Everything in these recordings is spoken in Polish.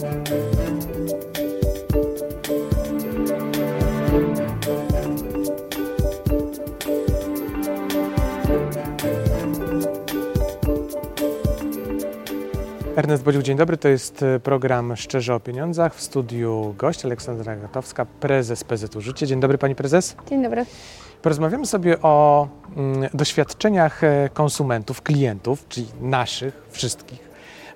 Ernest Bodziuk, dzień dobry. To jest e, program Szczerze o Pieniądzach. W studiu gość Aleksandra Gatowska, prezes PZU Życie. Dzień dobry Pani Prezes. Dzień dobry. Porozmawiamy sobie o mm, doświadczeniach e, konsumentów, klientów, czyli naszych, wszystkich.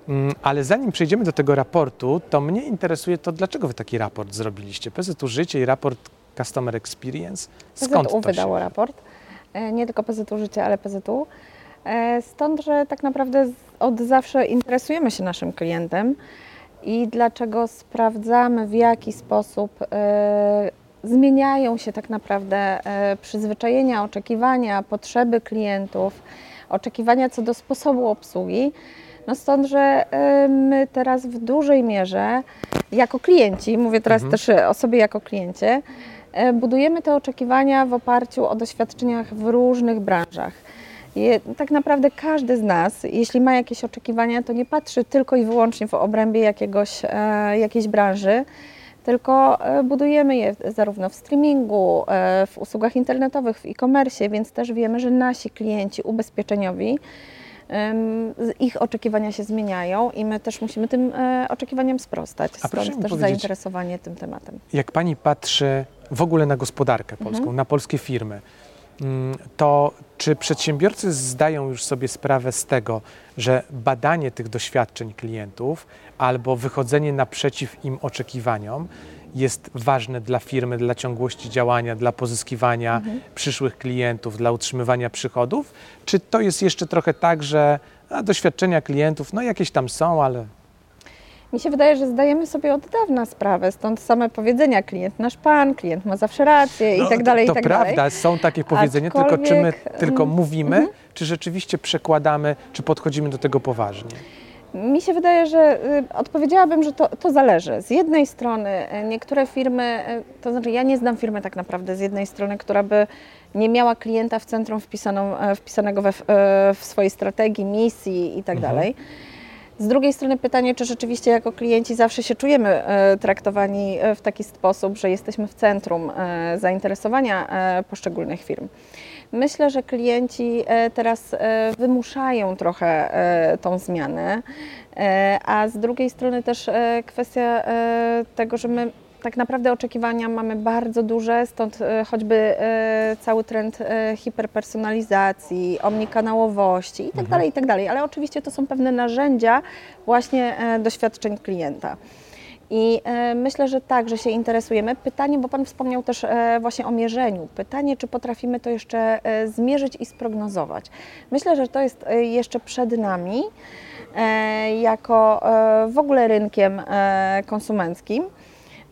Mm, ale zanim przejdziemy do tego raportu, to mnie interesuje to, dlaczego Wy taki raport zrobiliście? PZU Życie i raport Customer Experience. Skąd PZU to wydało się? raport. E, Nie tylko PZU Życie, ale PZU. E, Stąd, że tak naprawdę od zawsze interesujemy się naszym klientem i dlaczego sprawdzamy, w jaki sposób e, zmieniają się tak naprawdę przyzwyczajenia, oczekiwania, potrzeby klientów, oczekiwania co do sposobu obsługi. No stąd, że e, my teraz w dużej mierze jako klienci, mówię teraz Mhm. też o sobie jako kliencie, e, budujemy te oczekiwania w oparciu o doświadczeniach w różnych branżach. Je, tak naprawdę każdy z nas, jeśli ma jakieś oczekiwania, to nie patrzy tylko i wyłącznie w obrębie jakiegoś, e, jakiejś branży, tylko e, budujemy je zarówno w streamingu, e, w usługach internetowych, w e-commerce, więc też wiemy, że nasi klienci ubezpieczeniowi, ich oczekiwania się zmieniają i my też musimy tym e, oczekiwaniom sprostać. A Stąd też zainteresowanie tym tematem. Jak Pani patrzy w ogóle na gospodarkę polską, Mhm. na polskie firmy, mm, to czy przedsiębiorcy zdają już sobie sprawę z tego, że badanie tych doświadczeń klientów albo wychodzenie naprzeciw im oczekiwaniom jest ważne dla firmy, dla ciągłości działania, dla pozyskiwania Mhm. przyszłych klientów, dla utrzymywania przychodów? Czy to jest jeszcze trochę tak, że a, doświadczenia klientów, no jakieś tam są, ale Mi się wydaje, że zdajemy sobie od dawna sprawę, stąd same powiedzenia klient nasz pan, klient ma zawsze rację i tak dalej, No, To, i to tak prawda, dalej. są takie powiedzenia, tylko czy my Aczkolwiek, tylko mm, mówimy, czy rzeczywiście przekładamy, czy podchodzimy do tego poważnie? Mi się wydaje, że y, odpowiedziałabym, że to, to zależy. Z jednej strony y, niektóre firmy, y, to znaczy ja nie znam firmy tak naprawdę z jednej strony, która by nie miała klienta w centrum wpisaną, e, wpisanego we, w- e, swojej strategii, misji i tak Mhm. Z drugiej strony pytanie, czy rzeczywiście jako klienci zawsze się czujemy e, traktowani e, w taki sposób, że jesteśmy w centrum e, zainteresowania poszczególnych firm. Myślę, że klienci teraz wymuszają trochę tą zmianę, a z drugiej strony też kwestia tego, że my tak naprawdę oczekiwania mamy bardzo duże, stąd e, choćby e, cały trend e, hiperpersonalizacji, omnikanałowości i tak Mhm. dalej, i tak dalej. Ale oczywiście to są pewne narzędzia właśnie doświadczeń klienta. I myślę, że tak, że się interesujemy. Pytanie, bo Pan wspomniał też właśnie o mierzeniu. Pytanie, czy potrafimy to jeszcze zmierzyć i sprognozować. Myślę, że to jest jeszcze przed nami, jako w ogóle rynkiem konsumenckim.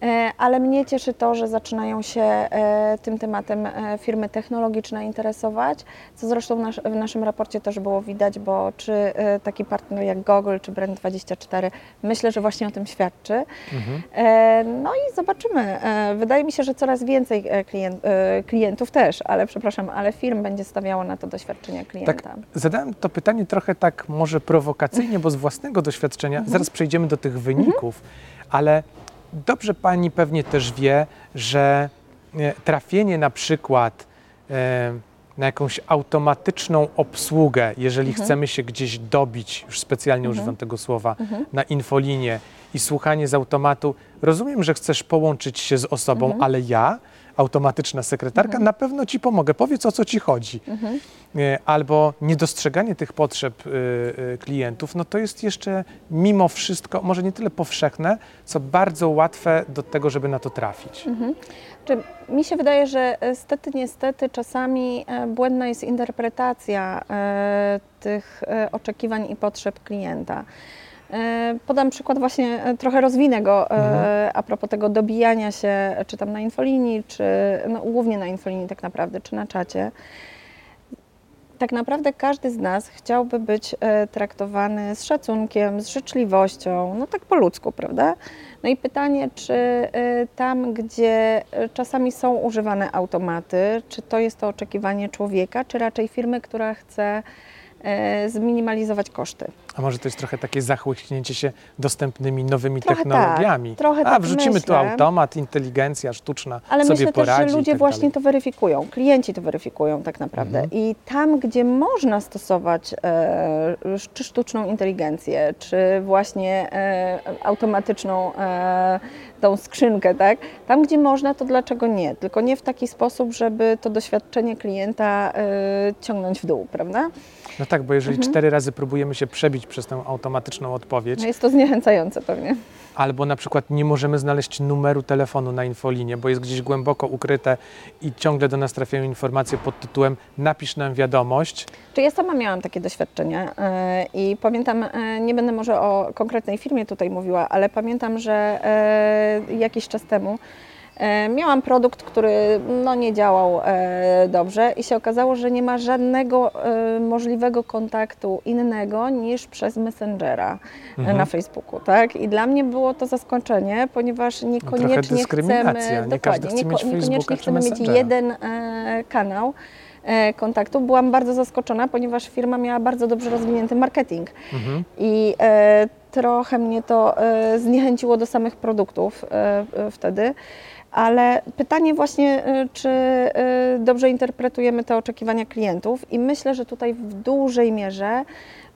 E, Ale mnie cieszy to, że zaczynają się e, tym tematem e, firmy technologiczne interesować, co zresztą w naszym raporcie też było widać, bo czy taki partner jak Google czy Brand24, myślę, że właśnie o tym świadczy. Mhm. No i zobaczymy. Wydaje mi się, że coraz więcej klient, klientów też, ale przepraszam, ale firm będzie stawiało na to doświadczenie klienta. Tak, zadałem to pytanie trochę tak może prowokacyjnie, bo z własnego doświadczenia, Mhm. zaraz przejdziemy do tych wyników, ale dobrze Pani pewnie też wie, że e, trafienie na przykład e, na jakąś automatyczną obsługę, jeżeli Mhm. chcemy się gdzieś dobić, już specjalnie Mhm. używam tego słowa, Mhm. na infolinię i słuchanie z automatu. Rozumiem, że chcesz połączyć się z osobą, Mhm. ale ja, automatyczna sekretarka, Mhm. na pewno Ci pomogę. Powiedz o co Ci chodzi. Mhm. E, Albo niedostrzeganie tych potrzeb y, y, klientów, no to jest jeszcze mimo wszystko, może nie tyle powszechne, co bardzo łatwe do tego, żeby na to trafić. Mhm. Czy mi się wydaje, że stety, niestety czasami e, błędna jest interpretacja e, tych oczekiwań i potrzeb klienta. E, Podam przykład właśnie, e, trochę rozwinę go e, Mhm. a propos tego dobijania się, czy tam na infolinii, czy no, głównie na infolinii tak naprawdę, czy na czacie. Tak naprawdę każdy z nas chciałby być traktowany z szacunkiem, z życzliwością, no tak po ludzku, prawda? No i pytanie, czy tam, gdzie czasami są używane automaty, czy to jest to oczekiwanie człowieka, czy raczej firmy, która chce zminimalizować koszty. A może to jest trochę takie zachłyśnięcie się dostępnymi nowymi Trochę technologiami? tak, trochę A tak wrzucimy tu myślę. automat, inteligencja sztuczna Ale sobie myślę poradzi też, że i ludzie tak właśnie dalej. to weryfikują, klienci to weryfikują tak naprawdę. Mhm. I tam, gdzie można stosować e, czy sztuczną inteligencję, czy właśnie e, automatyczną e, tą skrzynkę, tak? Tam, gdzie można, to dlaczego nie? Tylko nie w taki sposób, żeby to doświadczenie klienta e, ciągnąć w dół, prawda? No tak, bo jeżeli Mhm. cztery razy próbujemy się przebić przez tę automatyczną odpowiedź, No jest to zniechęcające pewnie. albo na przykład nie możemy znaleźć numeru telefonu na infolinie, bo jest gdzieś głęboko ukryte i ciągle do nas trafiają informacje pod tytułem napisz nam wiadomość. Czy ja sama miałam takie doświadczenia e, i pamiętam, e, nie będę może o konkretnej firmie tutaj mówiła, ale pamiętam, że e, jakiś czas temu miałam produkt, który no, nie działał e, dobrze i się okazało, że nie ma żadnego e, możliwego kontaktu innego niż przez Messengera e, Mhm. na Facebooku, tak? I dla mnie było to zaskoczenie, ponieważ niekoniecznie chcemy, nie dokładnie, niekoniecznie chcemy mieć jeden e, kanał e, kontaktu. Byłam bardzo zaskoczona, ponieważ firma miała bardzo dobrze rozwinięty marketing Mhm. i e, trochę mnie to e, zniechęciło do samych produktów e, e, wtedy. Ale pytanie właśnie, e, czy e, dobrze interpretujemy te oczekiwania klientów i myślę, że tutaj w dużej mierze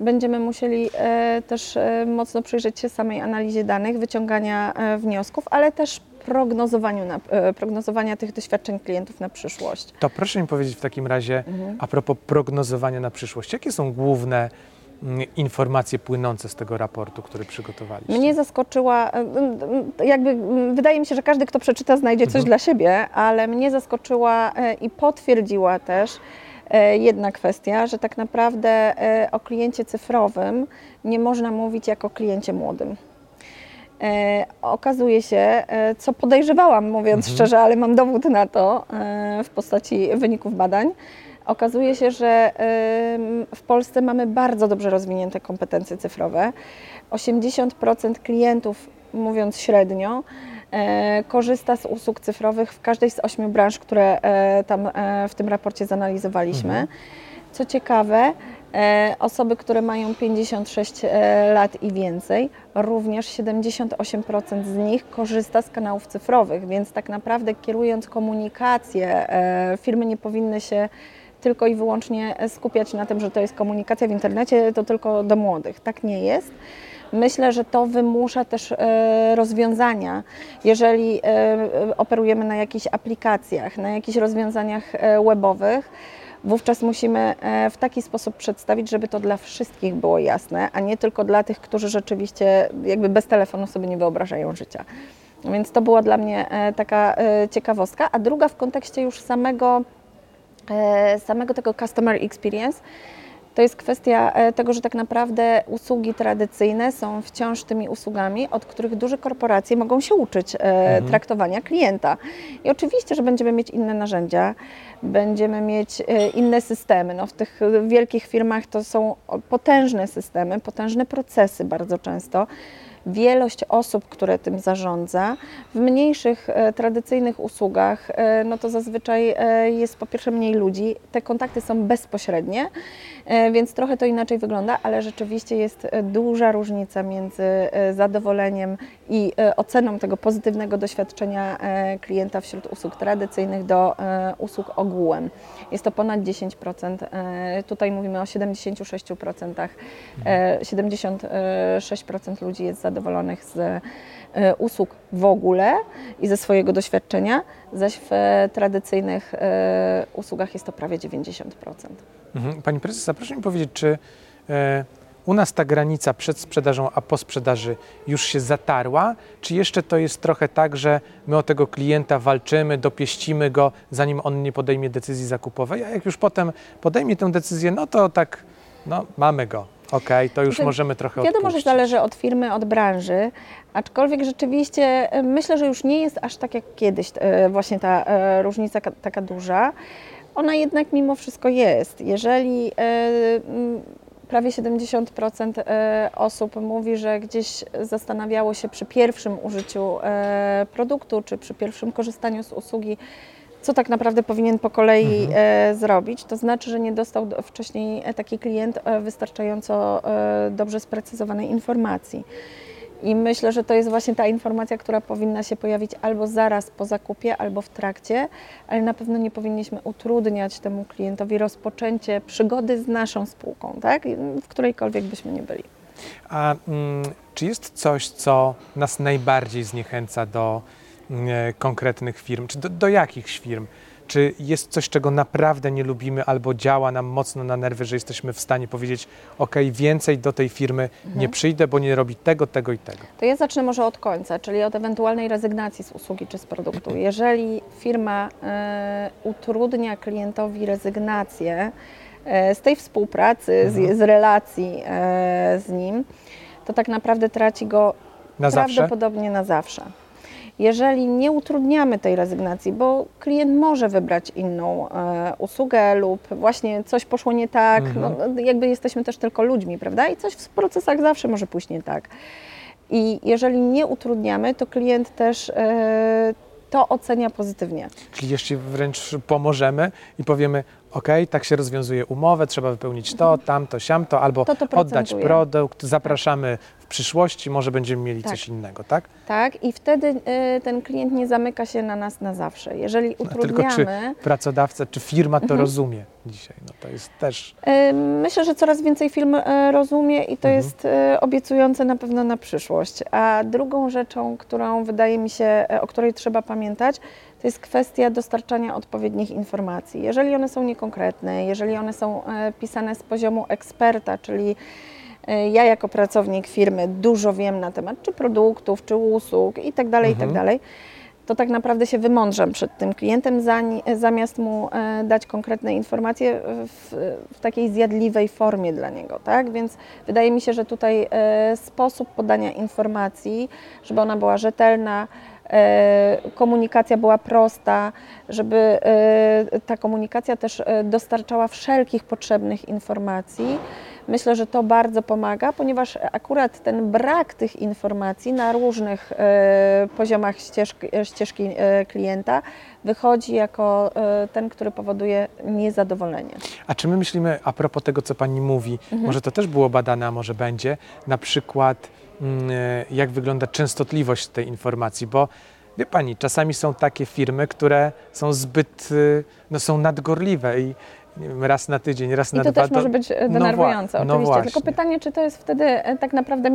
będziemy musieli e, też e, mocno przyjrzeć się samej analizie danych, wyciągania e, wniosków, ale też prognozowaniu na, e, prognozowania tych doświadczeń klientów na przyszłość. To proszę mi powiedzieć w takim razie, Mhm. a propos prognozowania na przyszłość, jakie są główne mm, informacje płynące z tego raportu, który przygotowaliście? Mnie zaskoczyła, e, jakby wydaje mi się, że każdy, kto przeczyta, znajdzie coś Mhm. dla siebie, ale mnie zaskoczyła e, i potwierdziła też jedna kwestia, że tak naprawdę o kliencie cyfrowym nie można mówić jako o kliencie młodym. E, okazuje się, e, co podejrzewałam, mówiąc Mhm. szczerze, ale mam dowód na to e, w postaci wyników badań. Okazuje się, że w Polsce mamy bardzo dobrze rozwinięte kompetencje cyfrowe. 80% klientów, mówiąc średnio, e, korzysta z usług cyfrowych w każdej z ośmiu branż, które e, tam e, w tym raporcie zanalizowaliśmy. Mhm. Co ciekawe, osoby, które mają 56 e, lat i więcej, również 78% z nich korzysta z kanałów cyfrowych, więc tak naprawdę kierując komunikację, e, firmy nie powinny się tylko i wyłącznie skupiać na tym, że to jest komunikacja w internecie, to tylko do młodych. Tak nie jest. Myślę, że to wymusza też e, rozwiązania. Jeżeli e, e, operujemy na jakichś aplikacjach, na jakichś rozwiązaniach e, webowych, wówczas musimy e, w taki sposób przedstawić, żeby to dla wszystkich było jasne, a nie tylko dla tych, którzy rzeczywiście jakby bez telefonu sobie nie wyobrażają życia. Więc to była dla mnie e, taka e, ciekawostka. A druga w kontekście już samego, samego tego customer experience, to jest kwestia e, tego, że tak naprawdę usługi tradycyjne są wciąż tymi usługami, od których duże korporacje mogą się uczyć e, Mhm. traktowania klienta. I oczywiście, że będziemy mieć inne narzędzia, będziemy mieć e, inne systemy. No, w tych wielkich firmach to są potężne systemy, potężne procesy bardzo często. Wielość osób, które tym zarządza. W mniejszych, e, tradycyjnych usługach, e, no to zazwyczaj e, jest po pierwsze mniej ludzi, te kontakty są bezpośrednie, więc trochę to inaczej wygląda, ale rzeczywiście jest e, duża różnica między e, zadowoleniem i e, oceną tego pozytywnego doświadczenia e, klienta wśród usług tradycyjnych do e, usług ogółem. Jest to ponad 10%. e, Tutaj mówimy o 76%. e, 76% ludzi jest zadowolonych z e, usług w ogóle i ze swojego doświadczenia, zaś w e, tradycyjnych e, usługach jest to prawie 90%. Mhm. Pani prezes, a proszę mi powiedzieć, czy e, u nas ta granica przed sprzedażą a po sprzedaży już się zatarła, czy jeszcze to jest trochę tak, że my o tego klienta walczymy, dopieścimy go, zanim on nie podejmie decyzji zakupowej, a jak już potem podejmie tę decyzję, no to tak, no mamy go, okej, to już Znaczy, możemy trochę Wiadomo, że zależy od firmy, od branży, aczkolwiek rzeczywiście e, myślę, że już nie jest aż tak jak kiedyś e, właśnie ta e, różnica ka- taka duża. Ona jednak mimo wszystko jest. Jeżeli prawie 70% e, osób mówi, że gdzieś zastanawiało się przy pierwszym użyciu produktu czy przy pierwszym korzystaniu z usługi, co tak naprawdę powinien po kolei Mhm. e, zrobić. To znaczy, że nie dostał do- wcześniej e, taki klient e, wystarczająco dobrze sprecyzowanej informacji. I myślę, że to jest właśnie ta informacja, która powinna się pojawić albo zaraz po zakupie, albo w trakcie, ale na pewno nie powinniśmy utrudniać temu klientowi rozpoczęcie przygody z naszą spółką, tak? w którejkolwiek byśmy nie byli. A mm, czy jest coś, co nas najbardziej zniechęca do konkretnych firm, czy do, do jakichś firm? Czy jest coś, czego naprawdę nie lubimy albo działa nam mocno na nerwy, że jesteśmy w stanie powiedzieć, ok, więcej do tej firmy nie przyjdę, bo nie robi tego, tego i tego? To ja zacznę może od końca, czyli od ewentualnej rezygnacji z usługi czy z produktu. Jeżeli firma e, utrudnia klientowi rezygnację e, z tej współpracy, z, z relacji e, z nim, to tak naprawdę traci go Na zawsze? prawdopodobnie na zawsze. Jeżeli nie utrudniamy tej rezygnacji, bo klient może wybrać inną e, usługę lub właśnie coś poszło nie tak, Mhm. no, jakby jesteśmy też tylko ludźmi, prawda? I coś w procesach zawsze może pójść nie tak. I jeżeli nie utrudniamy, to klient też e, to ocenia pozytywnie. Czyli jeszcze wręcz pomożemy i powiemy, ok, tak się rozwiązuje umowę, trzeba wypełnić to, tamto, siamto, albo To to oddać procentuje. produkt, zapraszamy w przyszłości, może będziemy mieli Tak. coś innego, tak? Tak? I wtedy e, ten klient nie zamyka się na nas na zawsze. Jeżeli No, tylko czy utrudniamy, pracodawca, czy firma to Mhm. rozumie dzisiaj? No to jest też... E, Myślę, że coraz więcej firm e, rozumie i to Mhm. jest e, obiecujące na pewno na przyszłość. A drugą rzeczą, którą wydaje mi się, e, o której trzeba pamiętać, to jest kwestia dostarczania odpowiednich informacji. Jeżeli one są niekonkretne, jeżeli one są e, pisane z poziomu eksperta, czyli e, ja jako pracownik firmy dużo wiem na temat czy produktów, czy usług i tak tak Mhm. dalej, to tak naprawdę się wymądrzam przed tym klientem, zań- zamiast mu e, dać konkretne informacje w, w takiej zjadliwej formie dla niego, tak? Więc wydaje mi się, że tutaj e, sposób podania informacji, żeby ona była rzetelna, e, komunikacja była prosta, żeby e, ta komunikacja też e, dostarczała wszelkich potrzebnych informacji. Myślę, że to bardzo pomaga, ponieważ akurat ten brak tych informacji na różnych e, poziomach ścieżki, ścieżki e, klienta wychodzi jako e, ten, który powoduje niezadowolenie. A czy my myślimy, a propos tego, co Pani mówi, Mhm. może to też było badane, a może będzie, na przykład e, jak wygląda częstotliwość tej informacji, bo wie Pani, czasami są takie firmy, które są zbyt, y, no są nadgorliwe i wiem, raz na tydzień, raz I na to dwa. też może być e, no denerwujące, no oczywiście. Tylko właśnie. pytanie, czy to jest wtedy e, tak naprawdę e,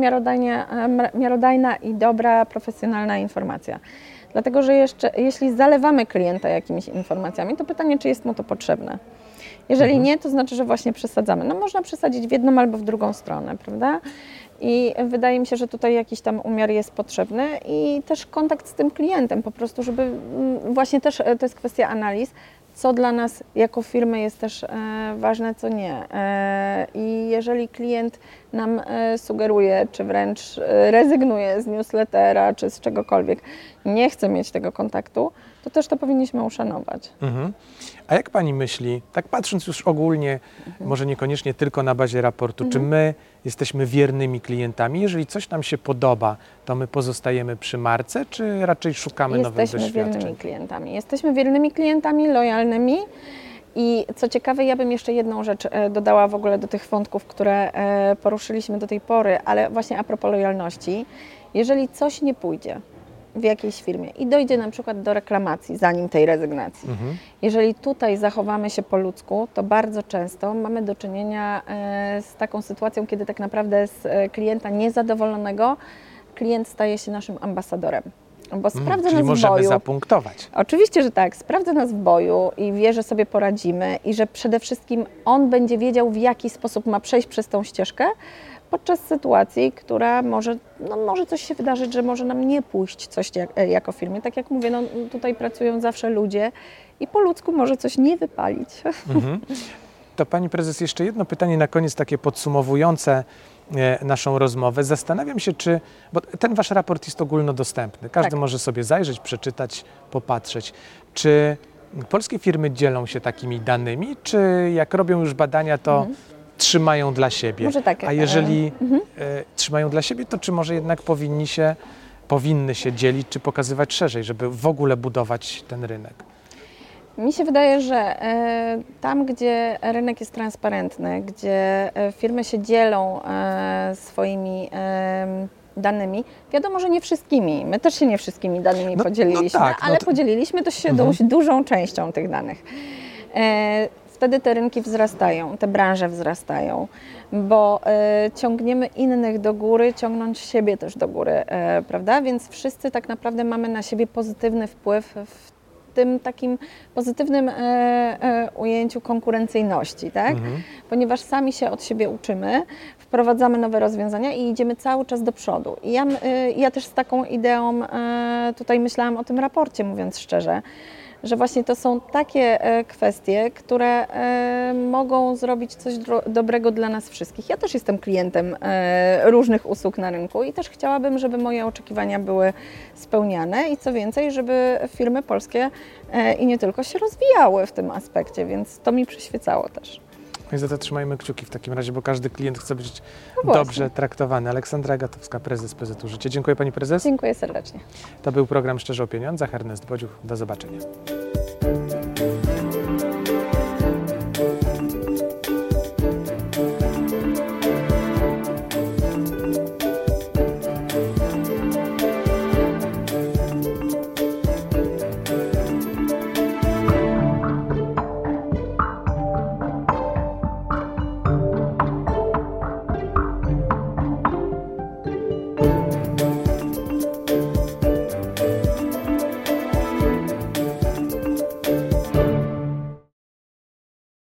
miarodajna i dobra, profesjonalna informacja. Dlatego, że jeszcze, jeśli zalewamy klienta jakimiś informacjami, to pytanie, czy jest mu to potrzebne. Jeżeli Mhm. nie, to znaczy, że właśnie przesadzamy. No można przesadzić w jedną albo w drugą stronę, prawda? I wydaje mi się, że tutaj jakiś tam umiar jest potrzebny i też kontakt z tym klientem po prostu, żeby mm, właśnie też e, to jest kwestia analiz, co dla nas jako firmy jest też e, ważne, co nie. E, I jeżeli klient nam sugeruje, czy wręcz rezygnuje z newslettera, czy z czegokolwiek, nie chce mieć tego kontaktu, to też to powinniśmy uszanować. Mhm. A jak Pani myśli, tak patrząc już ogólnie, Mhm. może niekoniecznie tylko na bazie raportu, czy my jesteśmy wiernymi klientami? Jeżeli coś nam się podoba, to my pozostajemy przy marce, czy raczej szukamy nowych Jesteśmy doświadczeń? wiernymi klientami. Jesteśmy wiernymi klientami, lojalnymi. I co ciekawe, ja bym jeszcze jedną rzecz e, dodała w ogóle do tych wątków, które e, poruszyliśmy do tej pory, ale właśnie a propos lojalności. Jeżeli coś nie pójdzie w jakiejś firmie i dojdzie na przykład do reklamacji, zanim tej rezygnacji, Mhm. jeżeli tutaj zachowamy się po ludzku, to bardzo często mamy do czynienia e, z taką sytuacją, kiedy tak naprawdę z e, klienta niezadowolonego klient staje się naszym ambasadorem. Bo Mm, sprawdza Czyli nas w możemy boju. zapunktować. Oczywiście, że tak. Sprawdza nas w boju i wie, że sobie poradzimy i że przede wszystkim on będzie wiedział, w jaki sposób ma przejść przez tą ścieżkę podczas sytuacji, która może, no może coś się wydarzyć, że może nam nie pójść coś jak, e, jako firmie. Tak jak mówię, no, tutaj pracują zawsze ludzie i po ludzku może coś nie wypalić. Mhm. To Pani Prezes, jeszcze jedno pytanie na koniec, takie podsumowujące e, naszą rozmowę. Zastanawiam się, czy, bo ten Wasz raport jest ogólnodostępny, każdy Tak. może sobie zajrzeć, przeczytać, popatrzeć. Czy polskie firmy dzielą się takimi danymi, czy jak robią już badania, to trzymają dla siebie? Może tak, A e, jeżeli e, trzymają dla siebie, to czy może jednak powinni się, powinny się dzielić, czy pokazywać szerzej, żeby w ogóle budować ten rynek? Mi się wydaje, że e, tam, gdzie rynek jest transparentny, gdzie e, firmy się dzielą e, swoimi danymi, wiadomo, że nie wszystkimi, my też się nie wszystkimi danymi No- no podzieliliśmy, tak, no ale to- podzieliliśmy to się Mhm. dość dużą częścią tych danych. E, Wtedy te rynki wzrastają, te branże wzrastają, bo e, ciągniemy innych do góry, ciągnąc siebie też do góry, e, prawda? Więc wszyscy tak naprawdę mamy na siebie pozytywny wpływ w tym takim pozytywnym e, e, ujęciu konkurencyjności, tak? Mhm. Ponieważ sami się od siebie uczymy, wprowadzamy nowe rozwiązania i idziemy cały czas do przodu. I ja, y, ja też z taką ideą e, tutaj myślałam o tym raporcie, mówiąc szczerze, że właśnie to są takie e, kwestie, które e, mogą zrobić coś dobrego dla nas wszystkich. Ja też jestem klientem e, różnych usług na rynku i też chciałabym, żeby moje oczekiwania były spełniane i co więcej, żeby firmy polskie i nie tylko się rozwijały w tym aspekcie, więc to mi przyświecało też. No i za to trzymajmy kciuki w takim razie, bo każdy klient chce być No dobrze traktowany. Aleksandra Gatowska, prezes PZU Życie. Dziękuję Pani Prezes. Dziękuję serdecznie. To był program Szczerze o Pieniądzach. Ernest Bodziuch. Do zobaczenia.